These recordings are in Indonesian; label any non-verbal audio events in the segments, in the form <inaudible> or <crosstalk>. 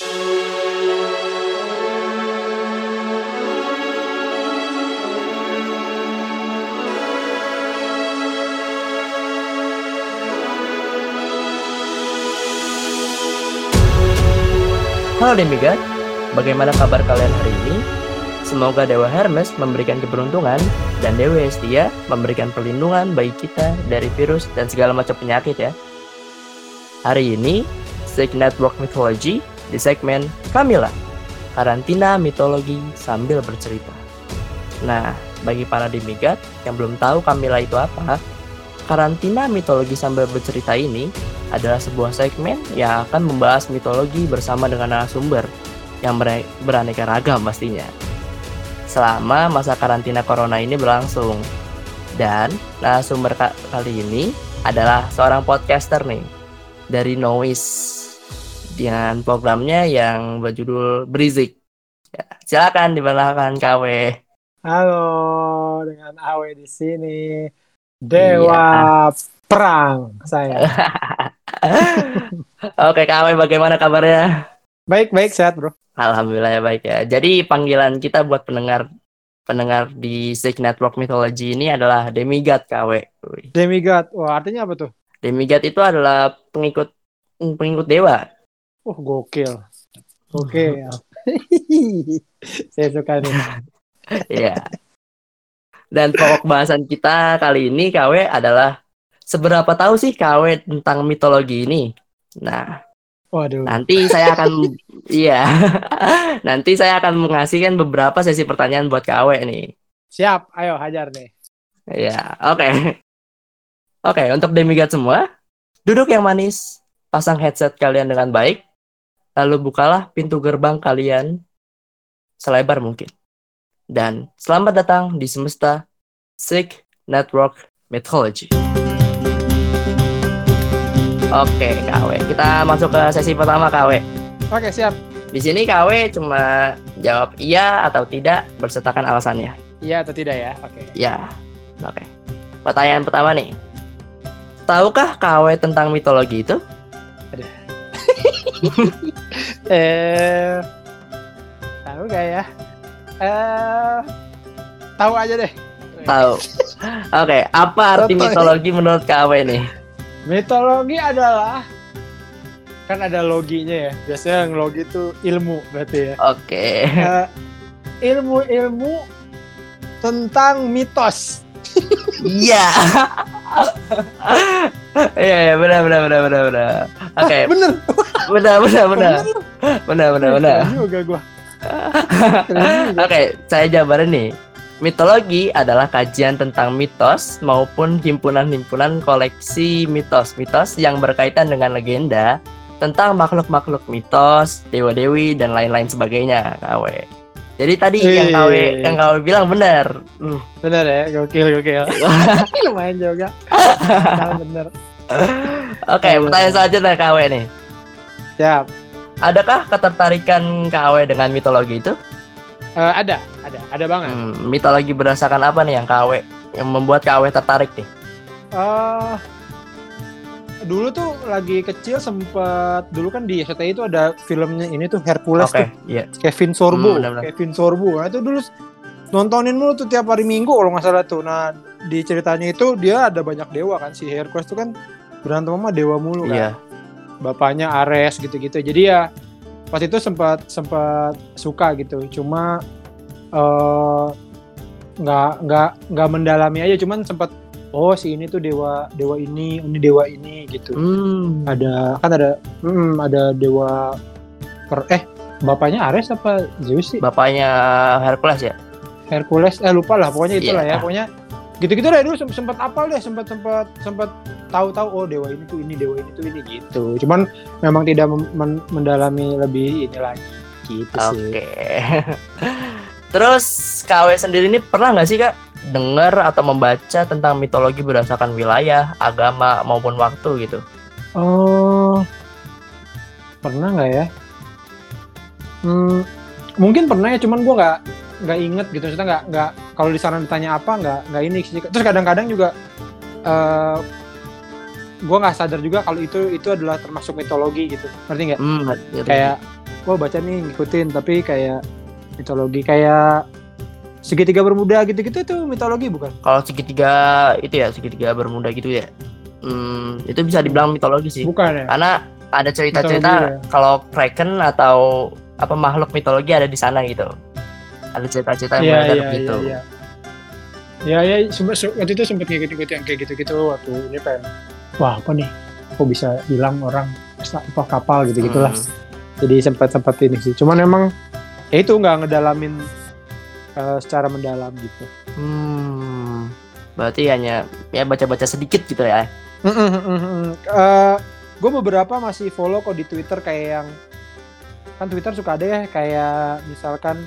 Halo Demigod, bagaimana kabar kalian hari ini? Semoga Dewa Hermes memberikan keberuntungan dan Dewa Hestia memberikan perlindungan bagi kita dari virus dan segala macam penyakit ya. Hari ini, Sick Network Mythology di segmen Kamila, karantina mitologi sambil bercerita. Nah, bagi para demigod yang belum tahu Kamila itu apa, karantina mitologi sambil bercerita ini adalah sebuah segmen yang akan membahas mitologi bersama dengan narasumber yang beraneka ragam pastinya. Selama masa karantina corona ini berlangsung. Dan narasumber kali ini adalah seorang podcaster nih dari Noise dengan programnya yang berjudul Brizik. Ya, silakan diperkenalkan KW. Halo, dengan Awe di sini. Dewa iya. perang saya. <laughs> Oke, Kak bagaimana kabarnya? Baik, baik, sehat, Bro. Alhamdulillah ya baik ya. Jadi panggilan kita buat pendengar pendengar di Sick Network Mythology ini adalah demigod KW. Demigod. Wah, artinya apa tuh? Demigod itu adalah pengikut pengikut dewa. Oh, gokil. Oke. <laughs> Saya suka nih. <laughs> Iya. Dan pokok bahasan kita kali ini KW adalah seberapa tahu sih KW tentang mitologi ini? Nah, Waduh. Nanti saya akan <laughs> iya. nanti saya akan mengasihkan beberapa sesi pertanyaan buat KW nih. Siap, ayo hajar deh. Iya, oke. Okay. Oke, okay, untuk demigod semua, duduk yang manis, pasang headset kalian dengan baik, lalu bukalah pintu gerbang kalian selebar mungkin. Dan selamat datang di semesta Sick Network Mythology. Oke, KW. Kita masuk ke sesi pertama, KW. Oke, siap. Di sini KW cuma jawab iya atau tidak bersertakan alasannya. Iya atau tidak ya? Oke. Iya. Oke. Pertanyaan pertama nih. Tahukah KW tentang mitologi itu? <laughs> Eh tahu gak ya? Eh tahu aja deh. Tahu. Oke, okay. apa arti mitologi menurut KW nih? Mitologi adalah kan ada loginya ya. Biasanya yang logi itu ilmu berarti ya. Oke. Okay. Uh, ilmu-ilmu tentang mitos. Iya. <laughs> Iya ya benar benar benar benar benar. Oke. Okay. Benar. Benar benar benar. Benar benar benar. Juga gua. <laughs> Oke, saya jabarin nih. Mitologi adalah kajian tentang mitos maupun himpunan-himpunan koleksi mitos-mitos yang berkaitan dengan legenda tentang makhluk-makhluk mitos, dewa-dewi dan lain-lain sebagainya, KW. Jadi tadi Eee. yang KW yang KW bilang benar. Hmm. Benar ya, gokil gokil. <laughs> Lumayan juga. benar. Oke, okay, pertanyaan selanjutnya KW nih. Siap. Adakah ketertarikan KW dengan mitologi itu? Uh, ada, ada, ada banget. Hmm, mitologi berdasarkan apa nih yang KW yang membuat KW tertarik nih? Uh, dulu tuh lagi kecil sempet dulu kan di SCTI itu ada filmnya ini tuh Hercules okay, tuh. Yeah. Kevin Sorbo, hmm, bener -bener. Kevin Sorbo. Nah itu dulu nontonin mulu tuh tiap hari Minggu kalau nggak salah tuh. Nah di ceritanya itu dia ada banyak dewa kan si Hercules tuh kan berantem sama dewa mulu kan. Yeah. Bapaknya Ares gitu-gitu. Jadi ya pas itu sempat sempat suka gitu cuma eh, nggak uh, nggak nggak mendalami aja cuman sempat oh si ini tuh dewa dewa ini ini dewa ini gitu. Hmm. ada kan ada hmm, ada dewa per eh bapaknya Ares apa Zeus sih? Bapaknya Hercules ya? Hercules eh lupa lah pokoknya itulah yeah. ya pokoknya gitu-gitu deh dulu sempat apal deh sempat sempat sempat tahu-tahu oh dewa ini tuh ini dewa ini tuh ini gitu. Cuman memang tidak men mendalami lebih ini lagi gitu sih. Oke. <laughs> Terus KW sendiri ini pernah nggak sih kak dengar atau membaca tentang mitologi berdasarkan wilayah agama maupun waktu gitu. Oh pernah nggak ya? Hmm, mungkin pernah ya cuman gua nggak nggak inget gitu. Maksudnya nggak nggak kalau di sana ditanya apa nggak nggak ini terus kadang-kadang juga uh, eh, gue nggak sadar juga kalau itu itu adalah termasuk mitologi gitu. Ngerti nggak? Hmm, kayak oh baca nih ngikutin. Tapi kayak mitologi kayak segitiga bermuda gitu-gitu itu mitologi bukan? Kalau segitiga itu ya segitiga bermuda gitu ya. Hmm, itu bisa dibilang mitologi sih. Bukan ya? Karena ada cerita-cerita ya? kalau kraken atau apa makhluk mitologi ada di sana gitu. Ada cerita-cerita yang yeah, beredar yeah, gitu. yeah, yeah. ya ya waktu itu sempat ngikut-ngikut yang kayak gitu-gitu waktu ini pengen wah apa nih? Kok bisa hilang orang apa kapal gitu gitulah hmm. jadi sempat sempat ini sih. Cuman emang ya itu nggak ngedalamin uh, secara mendalam gitu. Hmm berarti hanya ya baca-baca sedikit gitu ya? Mm -mm, mm -mm. uh, gue beberapa masih follow kok di Twitter kayak yang kan Twitter suka ada ya kayak misalkan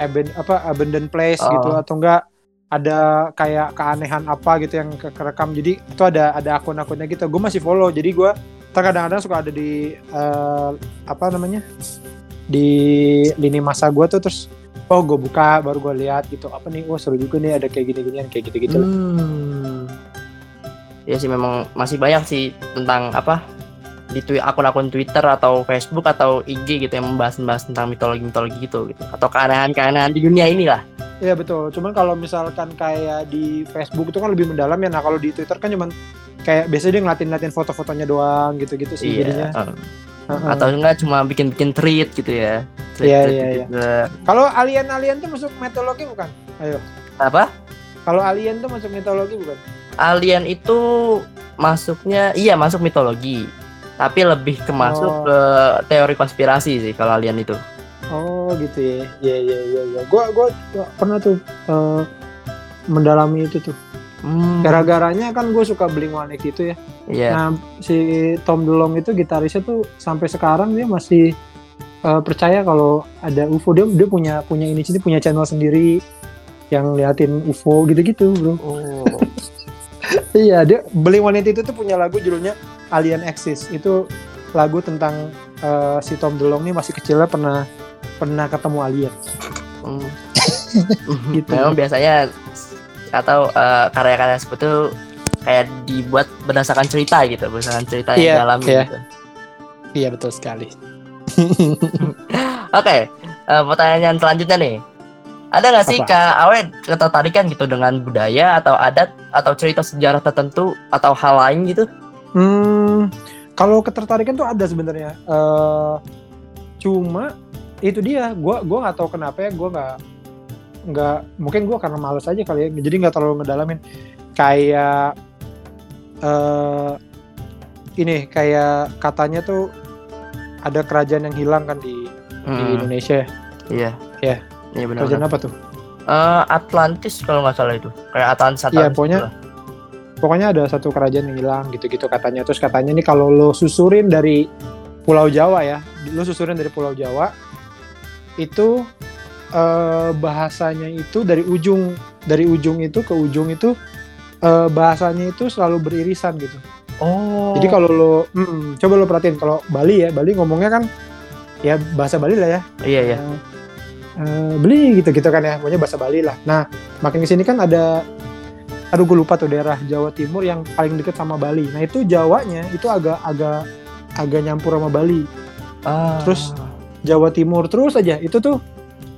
aben, apa abandoned place gitu, oh. gitu atau enggak ada kayak keanehan apa gitu yang ke kerekam. Jadi itu ada ada akun-akunnya gitu. Gue masih follow. Jadi gue terkadang-kadang suka ada di uh, apa namanya di lini masa gue tuh terus oh gue buka baru gue lihat gitu apa nih wah oh, seru juga nih ada kayak gini-ginian kayak gitu-gitu hmm. ya sih memang masih banyak sih tentang apa di akun-akun Twitter atau Facebook atau IG gitu yang membahas-membahas tentang mitologi-mitologi gitu gitu atau keanehan-keanehan di dunia ini lah. Iya betul. Cuman kalau misalkan kayak di Facebook itu kan lebih mendalam ya. Nah kalau di Twitter kan cuman kayak biasanya dia ngelatin-ngelatin foto-fotonya doang gitu-gitu sih iya, jadinya. Uh. Uh-uh. Atau enggak cuma bikin-bikin tweet gitu ya. Iya iya iya. Kalau alien-alien tuh masuk mitologi bukan? Ayo. Apa? Kalau alien tuh masuk mitologi bukan? Alien itu masuknya iya masuk mitologi tapi lebih ke masuk oh. ke teori konspirasi sih kalau alien itu oh gitu ya iya iya iya ya. gua gua pernah tuh uh, mendalami itu tuh hmm. gara-garanya kan gue suka beli One itu ya yeah. nah si Tom DeLonge itu gitarisnya tuh sampai sekarang dia masih uh, percaya kalau ada UFO dia dia punya punya ini sini punya channel sendiri yang liatin UFO gitu-gitu bro oh. <laughs> iya dia beli One itu tuh punya lagu judulnya Alien Exist itu lagu tentang uh, si Tom DeLonge ini masih kecilnya pernah pernah ketemu alien. Hmm. <laughs> gitu. Memang biasanya atau uh, karya-karya seperti itu kayak dibuat berdasarkan cerita gitu, berdasarkan cerita yang yeah, dalam yeah. gitu. Iya betul sekali. <laughs> Oke, okay, uh, pertanyaan selanjutnya nih. Ada nggak sih Kak Awet ketertarikan gitu dengan budaya atau adat atau cerita sejarah tertentu atau hal lain gitu? Hmm, kalau ketertarikan tuh ada sebenarnya. Uh, cuma itu dia, gue gua nggak tahu kenapa ya, gue nggak nggak mungkin gue karena males aja kali ya, jadi nggak terlalu ngedalamin. Kayak uh, ini kayak katanya tuh ada kerajaan yang hilang kan di, hmm. di Indonesia. Iya. Ya. Iya benar. Kerajaan apa tuh? Uh, Atlantis kalau nggak salah itu. Kayak Atlantis. Iya pokoknya. Gitu pokoknya ada satu kerajaan yang hilang gitu-gitu katanya terus katanya nih kalau lo susurin dari Pulau Jawa ya lo susurin dari Pulau Jawa itu eh, bahasanya itu dari ujung dari ujung itu ke ujung itu eh, bahasanya itu selalu beririsan gitu oh jadi kalau lo mm, coba lo perhatiin kalau Bali ya Bali ngomongnya kan ya bahasa Bali lah ya iya iya uh, uh, beli gitu gitu kan ya pokoknya bahasa Bali lah nah makin ke sini kan ada aduh gue lupa tuh daerah Jawa Timur yang paling deket sama Bali. Nah itu Jawanya itu agak agak agak nyampur sama Bali. Ah. Terus Jawa Timur terus aja itu tuh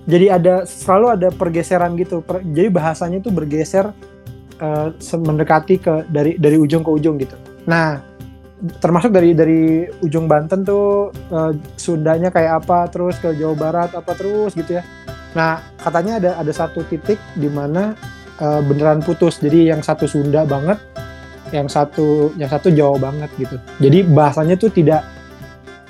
jadi ada selalu ada pergeseran gitu. Per, jadi bahasanya tuh bergeser uh, mendekati ke dari dari ujung ke ujung gitu. Nah termasuk dari dari ujung Banten tuh uh, Sundanya kayak apa terus ke Jawa Barat apa terus gitu ya. Nah katanya ada ada satu titik di mana uh, beneran putus. Jadi yang satu Sunda banget, yang satu yang satu Jawa banget gitu. Jadi bahasanya tuh tidak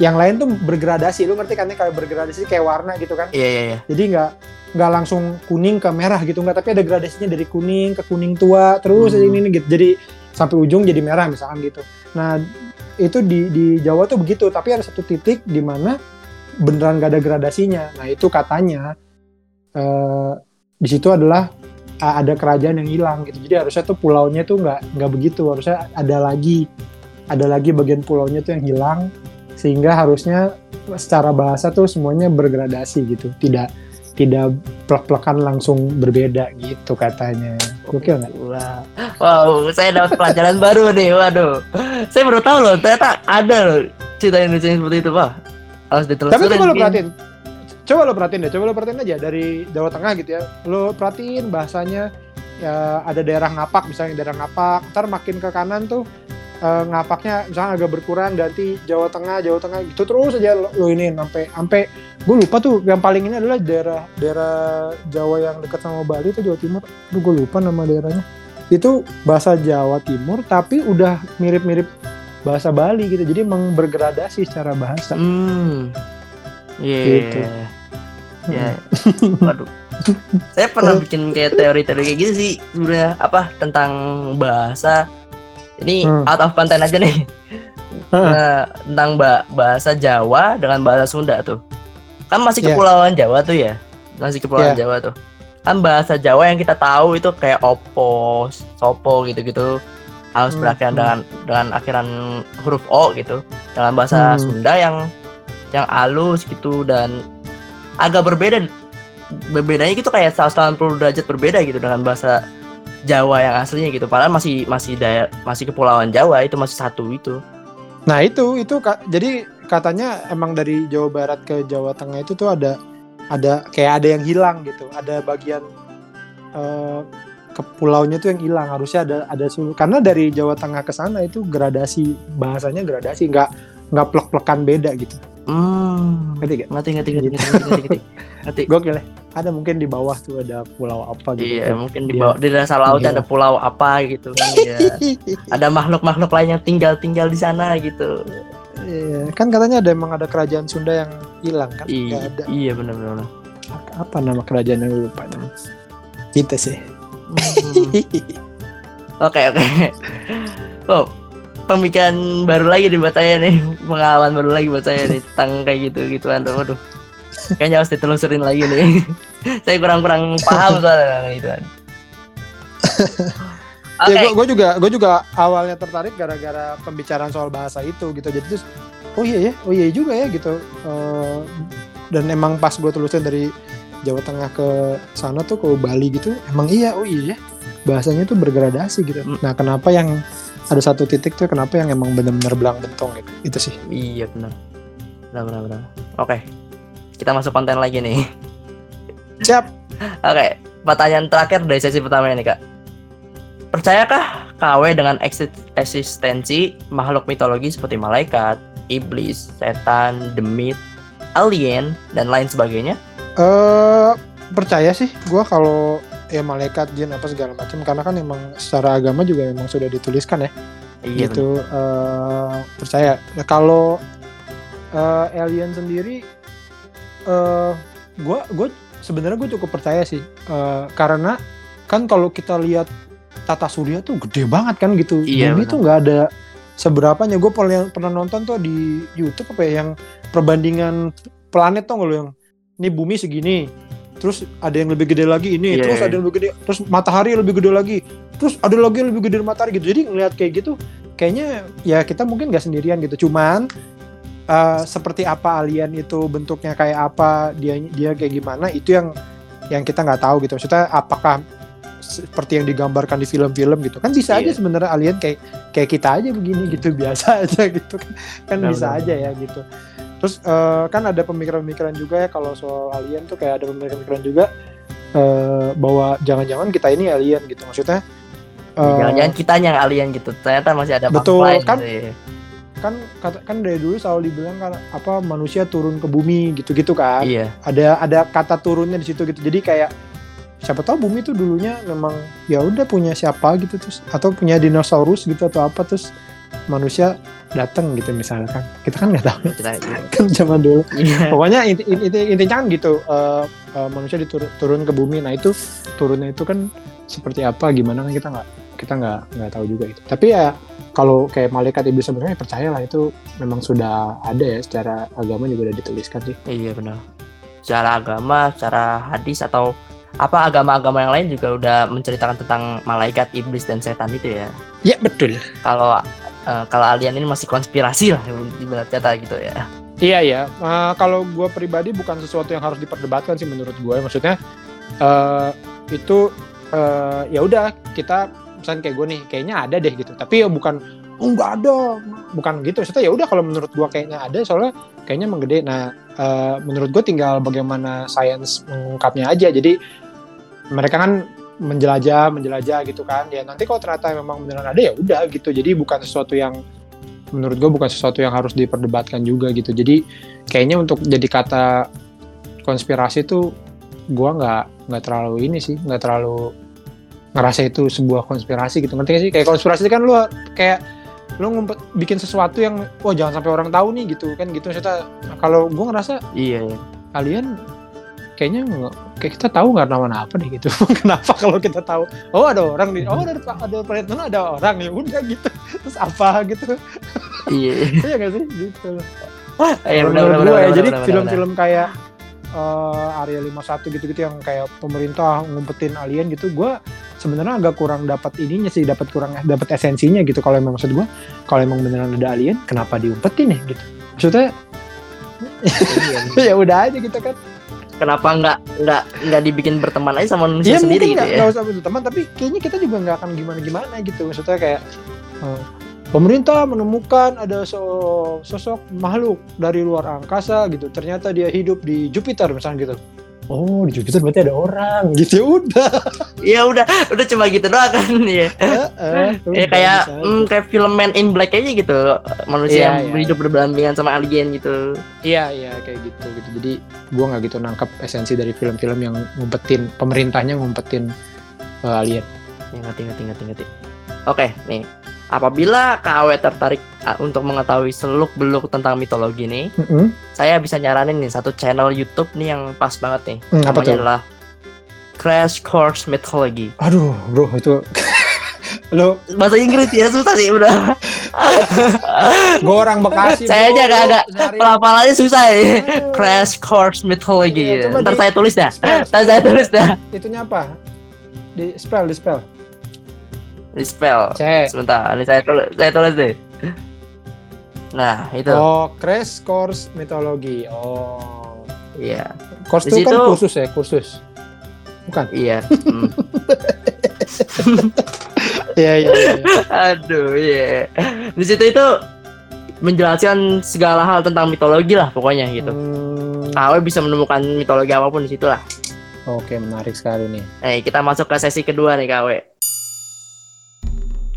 yang lain tuh bergradasi. Lu ngerti kan kayak bergradasi kayak warna gitu kan? Iya iya iya. Jadi nggak nggak langsung kuning ke merah gitu nggak, tapi ada gradasinya dari kuning ke kuning tua terus hmm. ini, ini gitu. Jadi sampai ujung jadi merah misalkan gitu. Nah itu di di Jawa tuh begitu, tapi ada satu titik di mana beneran gak ada gradasinya. Nah itu katanya uh, di situ adalah ada kerajaan yang hilang gitu jadi harusnya tuh pulaunya tuh nggak nggak begitu harusnya ada lagi ada lagi bagian pulaunya tuh yang hilang sehingga harusnya secara bahasa tuh semuanya bergradasi gitu tidak tidak plek-plekan langsung berbeda gitu katanya. Oke nggak? Wow, saya dapat pelajaran <laughs> baru nih. Waduh, saya baru tahu loh ternyata ada loh cerita Indonesia seperti itu, Pak. harus ditelusurin tapi coba lo perhatiin coba lo perhatiin deh coba lo perhatiin aja dari Jawa Tengah gitu ya lo perhatiin bahasanya ya ada daerah ngapak misalnya daerah ngapak ntar makin ke kanan tuh uh, ngapaknya misalnya agak berkurang ganti Jawa Tengah Jawa Tengah gitu terus aja lo, lo ini sampai sampai gue lupa tuh yang paling ini adalah daerah daerah Jawa yang dekat sama Bali itu Jawa Timur. Tuh gue lupa nama daerahnya. Itu bahasa Jawa Timur tapi udah mirip-mirip bahasa Bali gitu. Jadi emang bergradasi secara bahasa. Hmm. Yeah. gitu. Ya. Yeah. <laughs> waduh. Saya pernah bikin kayak teori-teori kayak gitu sih sebenarnya. Apa? Tentang bahasa ini hmm. out of content aja nih nah, tentang bahasa Jawa dengan bahasa Sunda tuh kan masih iya. kepulauan yeah. Jawa tuh ya masih kepulauan yeah. Jawa tuh kan bahasa Jawa yang kita tahu itu kayak opo, sopo gitu-gitu harus hmm. berakhiran hmm. dengan dengan akhiran huruf o gitu. Dalam bahasa hmm. Sunda yang yang halus gitu dan agak berbeda berbedanya gitu kayak 180 derajat berbeda gitu dengan bahasa Jawa yang aslinya gitu. Padahal masih masih daya, masih kepulauan Jawa itu masih satu itu. Nah itu itu jadi katanya emang dari Jawa Barat ke Jawa Tengah itu tuh ada ada kayak ada yang hilang gitu. Ada bagian uh, ke pulaunya tuh yang hilang. Harusnya ada ada. Karena dari Jawa Tengah ke sana itu gradasi bahasanya gradasi nggak nggak plek-plekan beda gitu. Hmm. Ngerti gak? Ngerti, ngerti, ngerti, ngerti, <laughs> ngerti, ngerti. ngerti. Gokil ya. Ada mungkin di bawah tuh ada pulau apa gitu. Iya, mungkin di bawah di dasar laut iya. ada pulau apa gitu kan ya. <laughs> ada makhluk-makhluk lain yang tinggal-tinggal di sana gitu. Iya, kan katanya ada emang ada kerajaan Sunda yang hilang kan? Iya, ada. iya benar-benar. Apa nama kerajaan yang lupa namanya? Kita sih. Hmm. <laughs> Oke, oke. Oh, pemikiran baru lagi nih buat saya nih. Pengalaman baru lagi buat saya nih tentang kayak gitu gituan tuh. Waduh. Kayaknya harus ditelusurin lagi nih. <laughs> Saya kurang-kurang paham soalnya gitu kan okay. ya gue juga gue juga awalnya tertarik gara-gara pembicaraan soal bahasa itu gitu. Jadi terus oh iya ya oh iya juga ya gitu. Uh, dan emang pas gue telusurin dari Jawa Tengah ke sana tuh ke Bali gitu emang iya oh iya ya bahasanya tuh bergradasi gitu. Hmm. nah kenapa yang ada satu titik tuh kenapa yang emang benar-benar belang bentong gitu. Itu sih. Iya benar benar benar, benar. oke. Kita masuk konten lagi nih. Siap. <laughs> Oke. Pertanyaan terakhir dari sesi pertama ini kak. Percayakah KW dengan eksistensi makhluk mitologi seperti malaikat iblis setan demit alien dan lain sebagainya? Eh uh, percaya sih gue kalau ya malaikat jin apa segala macam. Karena kan emang secara agama juga memang sudah dituliskan ya. Iya, gitu uh, percaya. Nah, kalau uh, alien sendiri uh, gue gue sebenarnya gue cukup percaya sih. Uh, karena kan kalau kita lihat tata surya tuh gede banget kan gitu. Iya, bumi tuh nggak ada seberapanya. Gue pernah pernah nonton tuh di YouTube apa ya yang perbandingan planet tuh lo yang ini bumi segini terus ada yang lebih gede lagi ini. Yeah. terus iya. ada yang lebih gede terus matahari lebih gede lagi. Terus ada lagi yang lebih gede dari matahari gitu. Jadi ngelihat kayak gitu kayaknya ya kita mungkin nggak sendirian gitu. Cuman uh, seperti apa alien itu bentuknya kayak apa dia dia kayak gimana itu yang yang kita nggak tahu gitu. Maksudnya apakah seperti yang digambarkan di film-film gitu. Kan bisa yeah. aja sebenarnya alien kayak kayak kita aja begini gitu <laughs> biasa aja gitu kan. Kan bisa aja ya gitu Terus uh, kan ada pemikiran-pemikiran juga ya kalau soal alien tuh kayak ada pemikiran-pemikiran juga uh, bahwa jangan-jangan kita ini alien gitu maksudnya. Uh, jangan-jangan kita yang alien gitu. Ternyata masih ada betul lain kan. Gitu ya. Kan kan dari dulu selalu dibilang kan apa manusia turun ke bumi gitu-gitu kan. Iya. Ada ada kata turunnya di situ gitu. Jadi kayak siapa tahu bumi itu dulunya memang ya udah punya siapa gitu terus atau punya dinosaurus gitu atau apa terus manusia datang gitu misalkan. Kita kan nggak tahu. Kita, <laughs> kan zaman dulu. Yeah. pokoknya inti, inti, intinya kan gitu uh, uh, manusia diturun turun ke bumi. Nah itu turunnya itu kan seperti apa gimana kan kita nggak kita nggak nggak tahu juga itu. Tapi ya kalau kayak malaikat iblis sebenarnya percayalah itu memang sudah ada ya secara agama juga udah dituliskan sih. Iya benar. Secara agama secara hadis atau apa agama-agama yang lain juga udah menceritakan tentang malaikat iblis dan setan itu ya? Ya betul. Kalau uh, kalau alien ini masih konspirasi lah ibarat kata gitu ya. Iya ya, uh, kalau gue pribadi bukan sesuatu yang harus diperdebatkan sih menurut gue. Maksudnya uh, itu uh, ya udah kita misalnya kayak gue nih, kayaknya ada deh gitu. Tapi ya bukan oh nggak ada, bukan gitu maksudnya ya udah kalau menurut gua kayaknya ada soalnya kayaknya menggede nah uh, menurut gua tinggal bagaimana sains mengungkapnya aja jadi mereka kan menjelajah menjelajah gitu kan. Ya nanti kalau ternyata memang beneran ada ya udah gitu. Jadi bukan sesuatu yang menurut gue bukan sesuatu yang harus diperdebatkan juga gitu. Jadi kayaknya untuk jadi kata konspirasi tuh gue nggak nggak terlalu ini sih nggak terlalu ngerasa itu sebuah konspirasi gitu. Ngerti gak sih? Kayak konspirasi kan lu kayak lu ngumpet bikin sesuatu yang oh jangan sampai orang tahu nih gitu kan. Gitu maksudnya kalau gue ngerasa iya, iya. kalian kayaknya kayak kita tahu nggak nama apa deh gitu. <laughs> Kenapa kalau kita tahu oh ada orang nih oh ada ada planet mana ada orang ya udah gitu. Terus apa gitu. Iya. <laughs> Iya gak sih? Gitu. Ya, benar, benar, benar, ya. jadi film-film kayak uh, Area 51 gitu-gitu yang kayak pemerintah ngumpetin alien gitu gue sebenarnya agak kurang dapat ininya sih dapat kurang dapat esensinya gitu. Kalau emang maksud gue kalau emang beneran ada alien kenapa diumpetin ya gitu. Maksudnya <laughs> ya udah aja gitu kan kenapa nggak nggak nggak dibikin berteman aja sama manusia ya, sendiri gitu gak, ya? nggak usah berteman tapi kayaknya kita juga nggak akan gimana gimana gitu. Maksudnya kayak uh, pemerintah menemukan ada so sosok makhluk dari luar angkasa gitu. Ternyata dia hidup di Jupiter misalnya gitu oh di Jupiter berarti ada orang. <laughs> Gitu ya udah. Ya udah udah cuma gitu doang kan ya uh, uh, ya kayak mm, kayak film Man in Black aja gitu. Manusia yeah, yang yeah. hidup berdampingan sama alien gitu. Iya iya kayak gitu gitu. Jadi gua nggak gitu nangkep esensi dari film-film yang ngumpetin pemerintahnya ngumpetin uh, alien. Ya ngerti ngerti ngerti ngerti. Oke nih Apabila KW tertarik untuk mengetahui seluk-beluk tentang mitologi nih, mm -hmm. saya bisa nyaranin nih satu channel YouTube nih yang pas banget nih. Mm, apa tuh? adalah Crash Course Mythology. Aduh, bro, itu <laughs> lo bahasa Inggris ya susah sih udah. <laughs> Gue orang Bekasi. saya aja gak ada pelafalannya susah ya. Crash Course Mythology. Ya, Ntar di, saya tulis dah. Ntar saya tulis dah. Itunya apa? Di spell, di spell di spell. C. Sebentar, ini saya tulis, saya tulis deh. Nah, itu. Oh, crash course mitologi. Oh. Iya. Course itu kan kursus ya, kursus. Bukan? Iya. Hmm. <laughs> Iya, iya, iya. Aduh, iya. Di situ itu menjelaskan segala hal tentang mitologi lah pokoknya gitu. Hmm. Kau bisa menemukan mitologi apa pun di situ lah. Oke, menarik sekali nih. Eh, kita masuk ke sesi kedua nih, KW.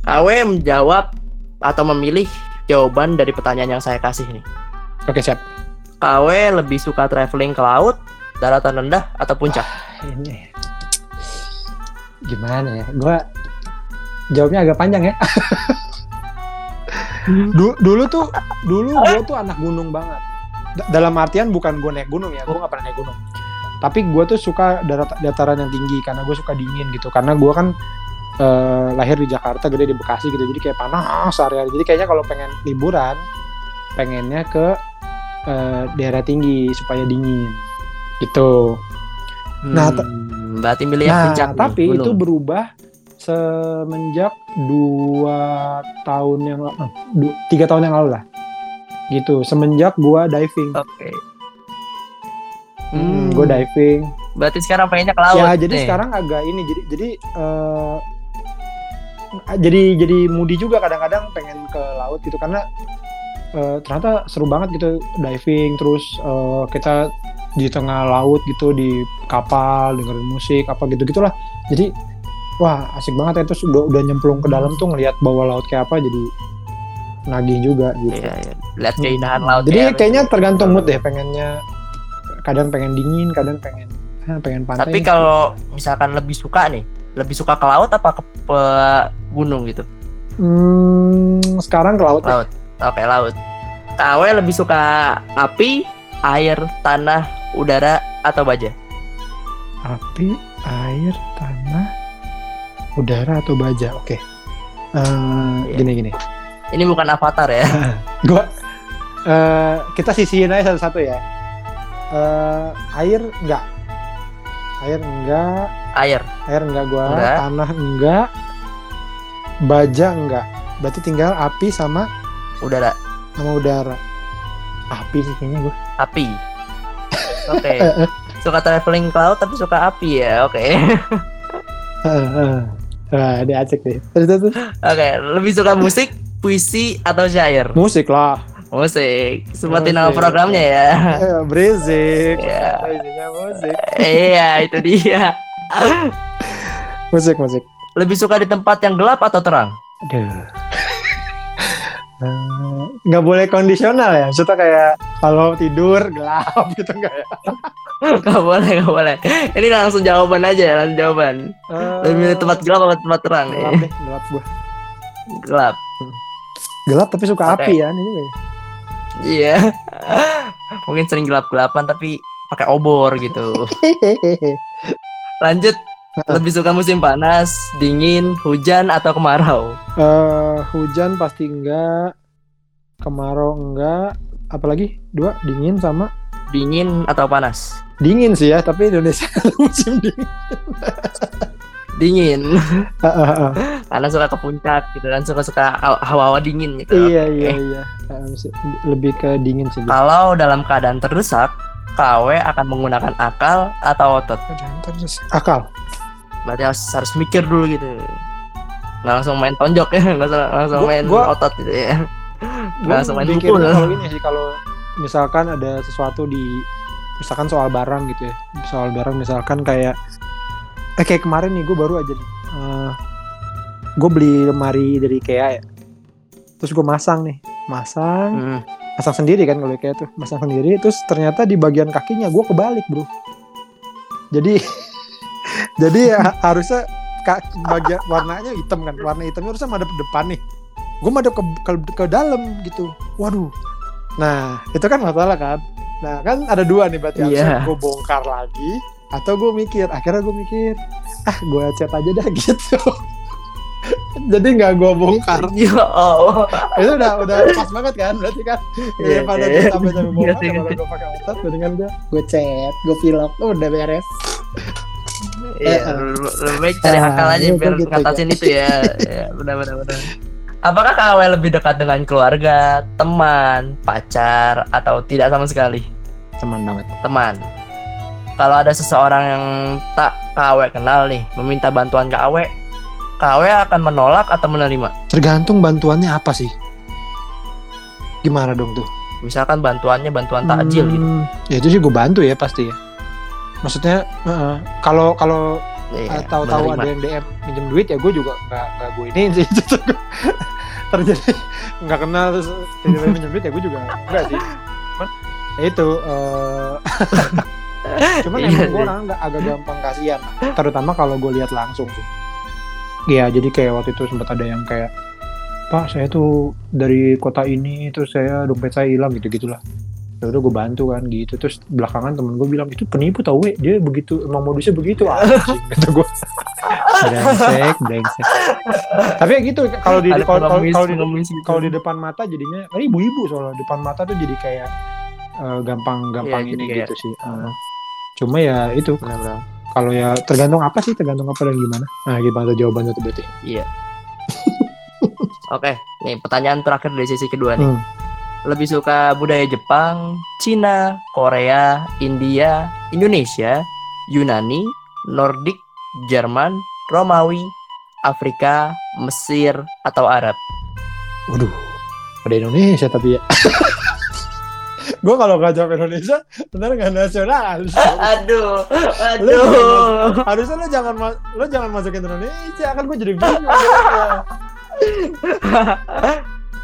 KW menjawab atau memilih jawaban dari pertanyaan yang saya kasih nih. Oke, siap. KW lebih suka traveling ke laut, daratan rendah, atau puncak? Ah, ini gimana ya? Gua jawabnya agak panjang ya. <laughs> dulu, dulu tuh, dulu gue tuh anak gunung banget. D dalam artian bukan gue naik gunung ya, gue gak pernah naik gunung. Tapi gue tuh suka darat dataran yang tinggi karena gue suka dingin gitu. Karena gue kan uh, lahir di Jakarta gede di Bekasi gitu. Jadi kayak panas area jadi kayaknya kalau pengen liburan pengennya ke uh, daerah tinggi supaya dingin. Gitu. Nah, hmm, nah berarti milih nah, puncak tapi nih, itu berubah semenjak dua tahun yang lalu eh, tiga tahun yang lalu lah. Gitu semenjak gua diving. Oke. Okay. hmm, hmm. gua diving. Berarti sekarang pengennya ke laut ya jadi nih. sekarang agak ini jadi jadi uh, jadi jadi mudi juga kadang-kadang pengen ke laut gitu karena uh, ternyata seru banget gitu diving terus uh, kita di tengah laut gitu di kapal dengerin musik apa gitu gitulah jadi wah asik banget ya terus udah udah nyemplung ke dalam tuh ngelihat bawah laut kayak apa jadi nagih juga gitu. Iya, iya. Lihat keindahan hmm. laut. Jadi ya, kayaknya tergantung mood deh pengennya kadang pengen dingin, kadang pengen pengen pantai. Tapi kalau misalkan lebih suka nih, lebih suka ke laut apa ke, ke gunung gitu? Hmm, sekarang ke laut. Laut. Ya. Oke, laut. KW lebih suka api, air, tanah, udara atau baja? Api, air, tanah, udara atau baja. Oke. Uh, iya. Gini gini. Ini bukan avatar ya. <laughs> Gua uh, kita sisihin aja satu-satu ya. Uh, air enggak. Air enggak Air. Air enggak gua. Enggak. Tanah enggak. Baja enggak. Berarti tinggal api sama udara. Sama udara. Api sih kayaknya gua. Api. Oke. Okay. suka traveling ke laut tapi suka api ya. Oke. Okay. Wah, dia acek deh. Terus terus. Oke, okay. lebih suka musik, puisi atau syair? Musik lah. Musik. Seperti nama programnya ya. ya berisik. Ya. musik. Iya, itu dia. musik, musik. Lebih suka di tempat yang gelap atau terang? Aduh. Eh, nggak boleh kondisional ya maksudnya kayak kalau tidur gelap gitu enggak ya nggak boleh nggak boleh ini langsung jawaban aja langsung jawaban uh, lebih milih tempat gelap atau tempat terang gelap deh gelap gua gelap gelap tapi suka okay. api ya ini iya. <laughs> Mungkin sering gelap gelapan tapi pakai obor gitu. <laughs> Lanjut. Lebih suka musim panas, dingin, hujan atau kemarau? Uh, hujan pasti enggak, kemarau enggak, apalagi? Dua dingin sama? Dingin atau panas? Dingin sih ya, tapi Indonesia <laughs> musim dingin. Dingin. Karena suka ke puncak gitu kan, suka-suka hawa-hawa dingin gitu. Iya okay. iya iya. Lebih ke dingin sih. Kalau dalam keadaan terdesak, KW akan menggunakan akal atau otot? Keadaan terdesak. Akal berarti harus harus mikir dulu gitu nggak langsung main tonjok ya <laughs> nggak langsung gua, main gua, otot gitu ya nggak langsung main pukul kalau ini sih kalau misalkan ada sesuatu di misalkan soal barang gitu ya soal barang misalkan kayak eh kayak kemarin nih gue baru aja nih uh, eh, gue beli lemari dari IKEA ya. Terus gue masang nih masang hmm. masang sendiri kan kalau IKEA tuh masang sendiri. Terus ternyata di bagian kakinya gue kebalik bro. Jadi <laughs> jadi ya, harusnya bagian warnanya hitam kan. Warna hitamnya harusnya madep depan nih. Gue madep ke, ke, ke dalam gitu. Waduh. Nah itu kan masalah kan. Nah kan ada dua nih berarti yeah. gue bongkar lagi atau gue mikir akhirnya gue mikir ah gue cat aja dah <laughs> gitu jadi nggak gue bongkar <laughs> ya Allah itu udah udah pas banget kan berarti kan yeah, pada yeah. gue sampai sampai bongkar yeah, kalau gue pakai otot dengan gue gue cat gue vlog udah beres Iya, lebih baik cari akal aja biar gitu, ngatasin itu ya. ya benar benar benar. Apakah KW lebih dekat dengan keluarga, teman, pacar, atau tidak sama sekali? Teman banget. Teman. Kalau ada seseorang yang tak KW kenal nih, meminta bantuan KW, KW akan menolak atau menerima? Tergantung bantuannya apa sih. Gimana dong tuh? Misalkan bantuannya bantuan takjil gitu. hmm, gitu. Ya itu sih gue bantu ya pasti ya maksudnya kalau uh, kalau iya, tahu-tahu ada yang DM minjem duit ya gue juga nggak nggak gue ini sih <laughs> <laughs> terjadi nggak kenal terus tiba-tiba minjem duit ya gue juga enggak sih cuman ya itu uh, <laughs> cuman iya, emang gue orang nggak agak gampang kasihan. Terutama kalau gue lihat langsung sih. Iya jadi kayak waktu itu sempat ada yang kayak Pak saya tuh dari kota ini terus saya dompet saya hilang gitu gitulah ya udah gue bantu kan gitu. Terus belakangan temen gue bilang itu penipu tau we. Dia begitu emang modusnya begitu. <laughs> Anjing kata gue brengsek brengsek. Tapi ya gitu kalau di kalau di gitu. kalau di depan mata jadinya ini eh, ibu-ibu soalnya. Depan mata tuh jadi kayak uh, gampang gampang ya, ini kayak, gitu sih. uh, cuma ya itu kalau ya tergantung apa sih tergantung apa dan gimana nah gimana jawabannya tuh berarti iya <laughs> Oke, nih pertanyaan terakhir dari sesi kedua nih. Hmm lebih suka budaya Jepang, Cina, Korea, India, Indonesia, Yunani, Nordik, Jerman, Romawi, Afrika, Mesir, atau Arab? Waduh, pada Indonesia tapi ya. <laughs> gue kalau gak jawab Indonesia, bener gak nasional. <laughs> aduh, aduh. harusnya lo jangan lo jangan masukin Indonesia, kan gue jadi bingung.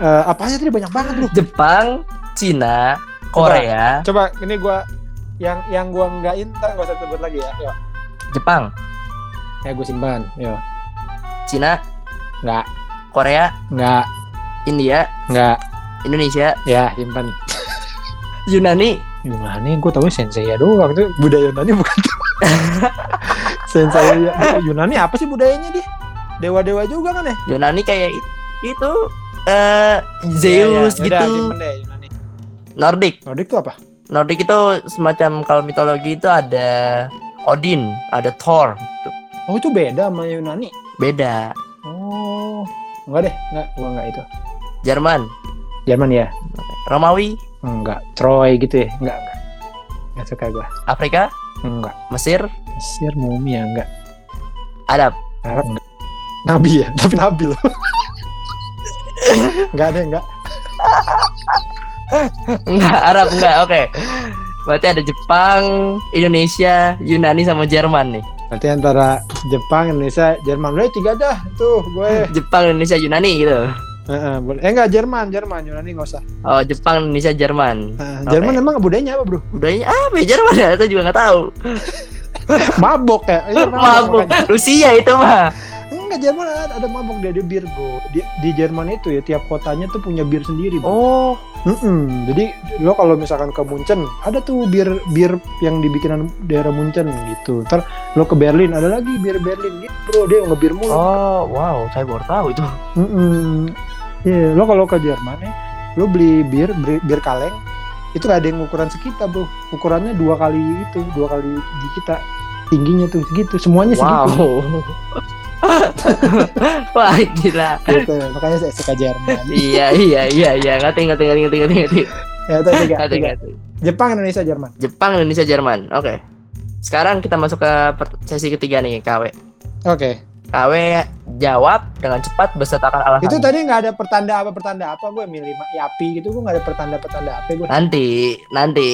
uh, <laughs> apa aja tadi banyak banget bro? Jepang Cina Korea. Coba, coba ini gue yang yang gue nggak inter gak usah sebut lagi ya. Yo. Jepang. Ya gue simpan yo. Cina. Nggak. Korea. Nggak. India. Nggak. Indonesia. Ya simpan Yunani Yunani gue tahu sensei ya doang itu budaya Yunani bukan <laughs> sensei ya Yunani apa sih budayanya dia dewa-dewa juga kan ya Yunani kayak itu uh, Zeus ya, ya. gitu. Udah, Nordik. Nordik itu apa? Nordik itu semacam kalau mitologi itu ada Odin, ada Thor. Gitu. Oh itu beda sama Yunani? Beda. Oh, enggak deh, enggak, gua enggak itu. Jerman. Jerman ya. Romawi. Enggak, Troy gitu ya? Enggak, enggak. Enggak suka gua. Afrika? Enggak. Mesir? Mesir mumi ya enggak. Arab? Arab enggak. Nabi ya, <laughs> tapi Nabi loh. enggak ada enggak. enggak Arab enggak. Oke. Okay. Berarti ada Jepang, Indonesia, Yunani sama Jerman nih. Berarti antara Jepang, Indonesia, Jerman. Udah tiga dah tuh gue. Jepang, Indonesia, Yunani gitu. Uh. Eh enggak Jerman, Jerman, Yunani enggak usah. Oh, Jepang, Indonesia, Jerman. Uh, okay. Jerman emang budayanya apa, Bro? Budayanya apa ya Jerman ya? Saya juga nggak tahu. <laughs> mabok ya? Iya, mabok. Rusia itu mah enggak Jerman ada, ada mabok dia ada bir bro di, di Jerman itu ya tiap kotanya tuh punya bir sendiri bro. oh mm -mm. jadi lo kalau misalkan ke Munchen ada tuh bir bir yang dibikinan daerah Munchen gitu ntar lo ke Berlin ada lagi bir Berlin gitu bro dia ngebir mulu oh wow saya baru tahu itu mm -mm. Yeah, lo kalau ke Jerman ya lo beli bir bir, bir kaleng itu ada yang ukuran sekitar bro ukurannya dua kali itu dua kali di kita tingginya tuh segitu semuanya wow. segitu <laughs> Wah gila. Gitu, makanya saya suka Jerman. <laughs> iya iya iya iya ngerti ngerti ngerti ngerti ngerti. Ya itu tiga, ngerti, tiga. Ngerti. Jepang Indonesia Jerman. Jepang Indonesia Jerman. Oke. Okay. Sekarang kita masuk ke sesi ketiga nih KW. Oke. Okay. KW jawab dengan cepat besertakan alasan. Itu tadi nggak ada pertanda apa pertanda apa gue milih Yapi gitu gue nggak ada pertanda pertanda apa gue. Nanti nanti.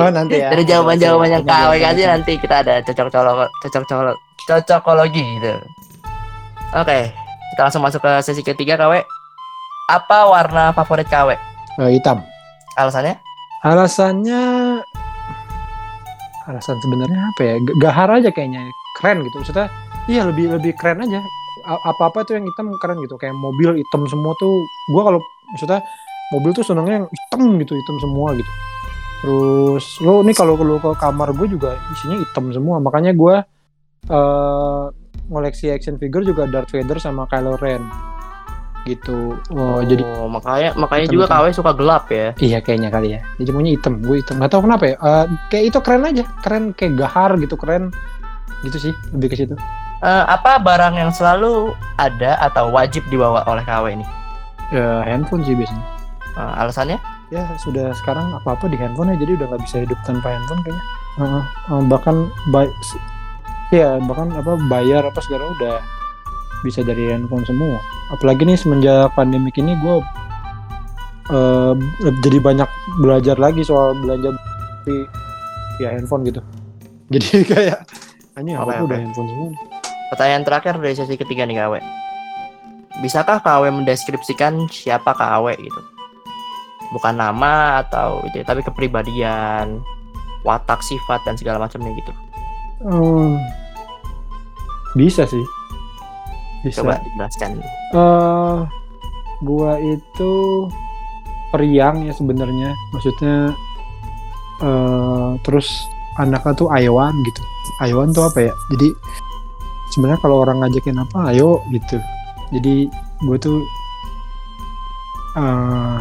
Oh nanti ya. Dari jawaban jawaban yang KW kasih nanti kita ada cocok colok cocok colok cocokologi gitu. Oke, kita langsung masuk ke sesi ketiga KW. Apa warna favorit KW? Uh, hitam. Alasannya? Alasannya alasan sebenarnya apa ya? Gahar aja kayaknya. Keren gitu. Maksudnya iya lebih lebih keren aja. Apa-apa tuh yang hitam keren gitu. Kayak mobil hitam semua tuh gua kalau maksudnya mobil tuh senangnya yang hitam gitu, hitam semua gitu. Terus lo nih kalau lo ke kamar gue juga isinya hitam semua. Makanya gue uh, ngoleksi action figure juga Darth Vader sama Kylo Ren gitu. Oh, oh jadi makanya makanya hitam, juga KW suka gelap ya. Iya kayaknya kali ya. Dia cuma hitam, gue hitam. Gak tau kenapa ya. Uh, kayak itu keren aja, keren kayak gahar gitu, keren. Gitu sih, lebih ke situ. Uh, apa barang yang selalu ada atau wajib dibawa oleh KW ini? Ya, handphone sih biasanya. Uh, alasannya? Ya sudah sekarang apa-apa di handphone ya, jadi udah nggak bisa hidup tanpa handphone kayaknya. Uh, uh, bahkan Iya, bahkan apa bayar apa segala udah bisa dari handphone semua. Apalagi nih semenjak pandemik ini gue uh, jadi banyak belajar lagi soal belanja di via handphone gitu. <laughs> Jadi kayak hanya apa udah handphone semua. Pertanyaan terakhir dari sesi ketiga nih KW. Bisakah KW mendeskripsikan siapa KW gitu? Bukan nama atau itu, tapi kepribadian, watak, sifat dan segala macamnya gitu. Hmm, bisa sih. Bisa. Coba jelaskan. Uh, gua itu periang ya sebenarnya. Maksudnya uh, terus anaknya tuh Aiwan gitu. Aiwan tuh apa ya? Jadi sebenarnya kalau orang ngajakin apa, ayo gitu. Jadi gue tuh uh,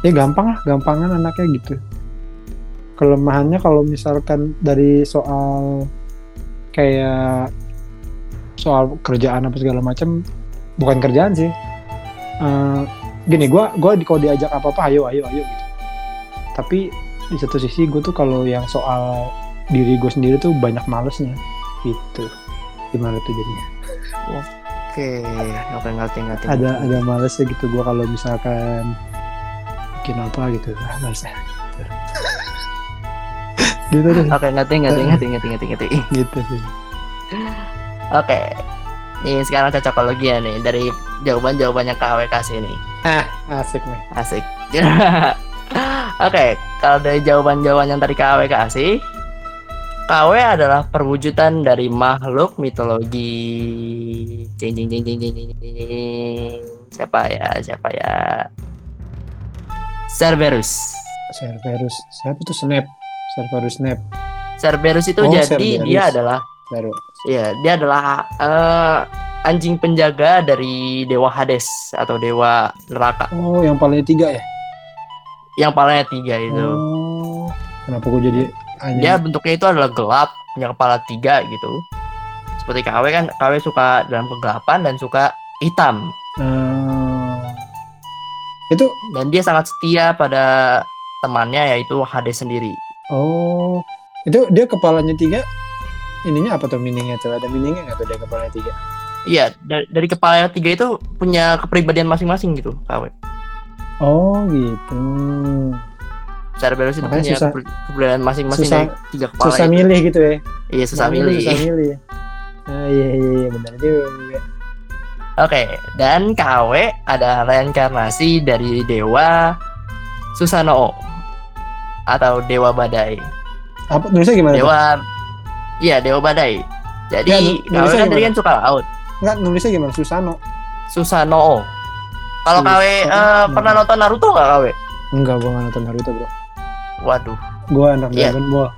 ya gampang lah, gampangan anaknya gitu. Kelemahannya kalau misalkan dari soal kayak soal kerjaan apa segala macam bukan kerjaan sih uh, gini gue gue kalau diajak apa apa ayo ayo ayo gitu tapi di satu sisi gue tuh kalau yang soal diri gue sendiri tuh banyak malesnya gitu gimana tuh jadinya oke oke ngerti ngerti ada ada malesnya gitu gue kalau misalkan bikin apa gitu ah malesnya <laughs> gitu deh oke ngerti ngerti ngerti ngerti ngerti ngerti <laughs> gitu sih Oke. Nih sekarang cocokologi ya nih dari jawaban-jawabannya KW kasih nih. Ah, asik nih. Asik. <laughs> Oke, kalau dari jawaban-jawaban yang tadi KW kasih, KW adalah perwujudan dari makhluk mitologi. Jing jing jing jing jing jing jing. Siapa ya? Siapa ya? Cerberus. Cerberus. Siapa tuh Snap? Cerberus Snap. Cerberus itu oh, jadi Cerberus. dia adalah baru. Iya, dia adalah uh, anjing penjaga dari dewa Hades atau dewa neraka. Oh, yang palanya tiga ya? Yang palanya tiga itu. Oh, kenapa gue jadi anjing? Dia bentuknya itu adalah gelap, punya kepala tiga gitu. Seperti KW kan, KW suka dalam kegelapan dan suka hitam. Hmm. Itu dan dia sangat setia pada temannya yaitu Hades sendiri. Oh, itu dia kepalanya tiga ininya apa tuh meaningnya tuh ada meaningnya nggak tuh dari kepala tiga Iya, dari, dari kepala tiga itu punya kepribadian masing-masing gitu, KW. Oh gitu. Cerberus itu punya susah, kepribadian masing-masing dari tiga kepala. Susah itu. milih gitu ya. Iya, susah milih. Susah milih. Ah, iya, iya, iya, benar juga. Oke, dan KW ada reinkarnasi dari dewa Susanoo atau dewa badai. Apa nulisnya gimana? Dewa Iya, dewa badai. Jadi ya, KW kan tadi kan suka laut. Enggak, nulisnya gimana? Susano. Susanoo. Kalau KW uh, pernah nonton Naruto nggak KW? Enggak, gua nggak nonton Naruto, Bro. Waduh. Gua anak yeah. Dragon Ball.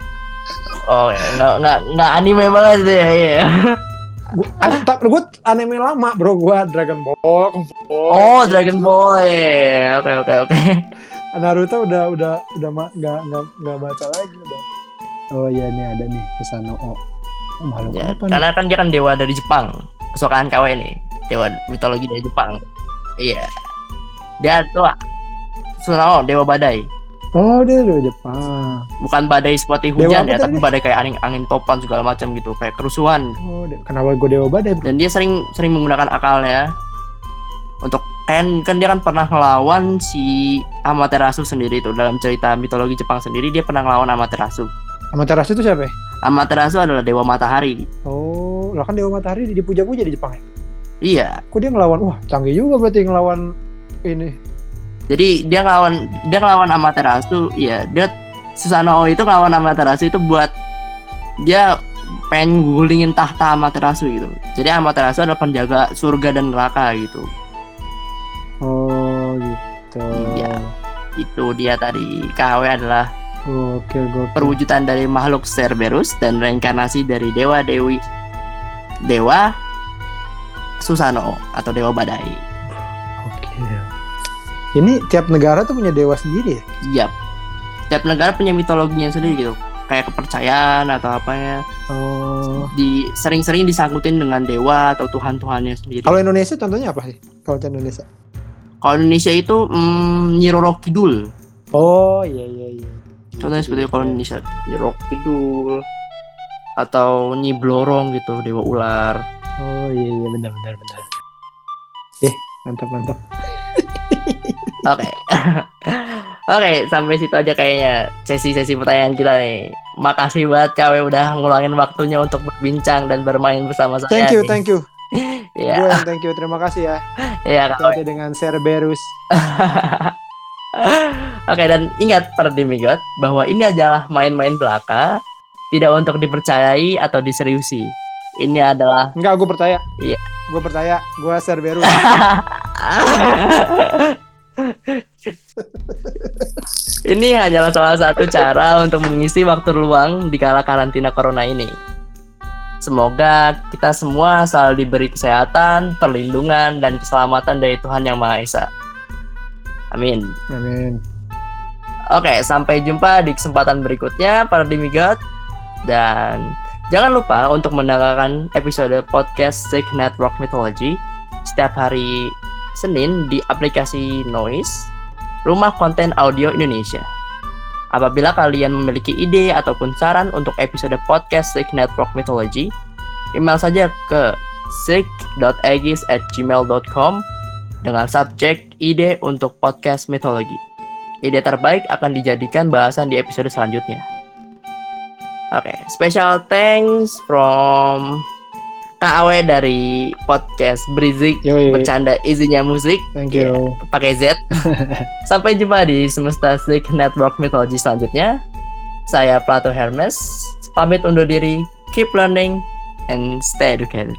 Oh, ya. nggak nggak nggak anime banget deh, ya. tak gue anime lama bro. Gue Dragon Ball, oh Dragon Ball ya. Oke oke oke. Naruto udah udah udah nggak nggak nggak baca lagi udah. Oh iya ini ada nih ke sana oh makhluk ya, apa karena nih? kan dia kan dewa dari Jepang. Kesukaan KW ini dewa mitologi dari Jepang. Iya. Dia tuh Sunao dewa badai Oh dia dewa Jepang. Bukan badai seperti hujan dewa ya, tapi badai kayak angin angin topan segala macam gitu, kayak kerusuhan. Oh, kenapa gue dewa badai? Dan dia sering sering menggunakan akalnya untuk kan kan dia kan pernah ngelawan si Amaterasu sendiri itu dalam cerita mitologi Jepang sendiri dia pernah ngelawan Amaterasu. Amaterasu itu siapa? Ya? Amaterasu adalah dewa matahari. Oh, lah kan dewa matahari dipuja-puja di Jepang ya? Iya. Kok dia ngelawan? Wah, canggih juga berarti ngelawan ini jadi dia ngelawan dia ngelawan Amaterasu ya dia Susanoo itu ngelawan Amaterasu itu buat dia pengen gulingin tahta Amaterasu gitu. Jadi Amaterasu adalah penjaga surga dan neraka gitu. Oh gitu. Iya. Itu dia tadi. KW adalah Oke, okay, perwujudan dari makhluk Cerberus dan reinkarnasi dari dewa dewi dewa Susano atau dewa badai. Ini tiap negara tuh punya dewa sendiri ya? Iya. Tiap negara punya mitologinya sendiri gitu. Kayak kepercayaan atau apa ya. Oh. Di sering-sering disangkutin dengan dewa atau tuhan-tuhannya sendiri. Kalau Indonesia contohnya apa sih? Kalau Indonesia? Kalau Indonesia itu mm, Nyi Roro Kidul. Oh iya iya iya. Contohnya seperti kalau Indonesia Nyi Roro Kidul atau Nyi Blorong gitu, dewa ular. Oh iya iya benar benar benar. Eh, mantap mantap. Oke. <laughs> Oke, sampai situ aja kayaknya sesi-sesi pertanyaan kita nih. Makasih banget KW udah ngulangin waktunya untuk berbincang dan bermain bersama saya. Thank you, nih. thank you. <laughs> Iya. yeah. thank you. Terima kasih ya. <laughs> Iya, KW. dengan Cerberus. Oke, dan ingat para demigot bahwa ini adalah main-main belaka, tidak untuk dipercayai atau diseriusi. Ini adalah Enggak, gue percaya. Iya. Gue percaya, gue Cerberus. Ini hanyalah salah satu cara untuk mengisi waktu luang di kala karantina corona ini. Semoga kita semua selalu diberi kesehatan, perlindungan, dan keselamatan dari Tuhan Yang Maha Esa. Amin. Amin. Oke, sampai jumpa di kesempatan berikutnya para demigod. Dan jangan lupa untuk mendengarkan episode podcast Sick Network Mythology setiap hari Senin di aplikasi Noise, Rumah Konten Audio Indonesia. Apabila kalian memiliki ide ataupun saran untuk episode podcast Sick Network Mythology, email saja ke sick.egis@gmail.com dengan subjek ide untuk podcast mitologi. Ide terbaik akan dijadikan bahasan di episode selanjutnya. Oke, okay, special thanks from KAW dari podcast Brizik bercanda isinya musik. Thank you. Ya, pakai Z. <laughs> Sampai jumpa di Semesta Sick Network Mythology selanjutnya. Saya Plato Hermes. Pamit undur diri. Keep learning and stay educated.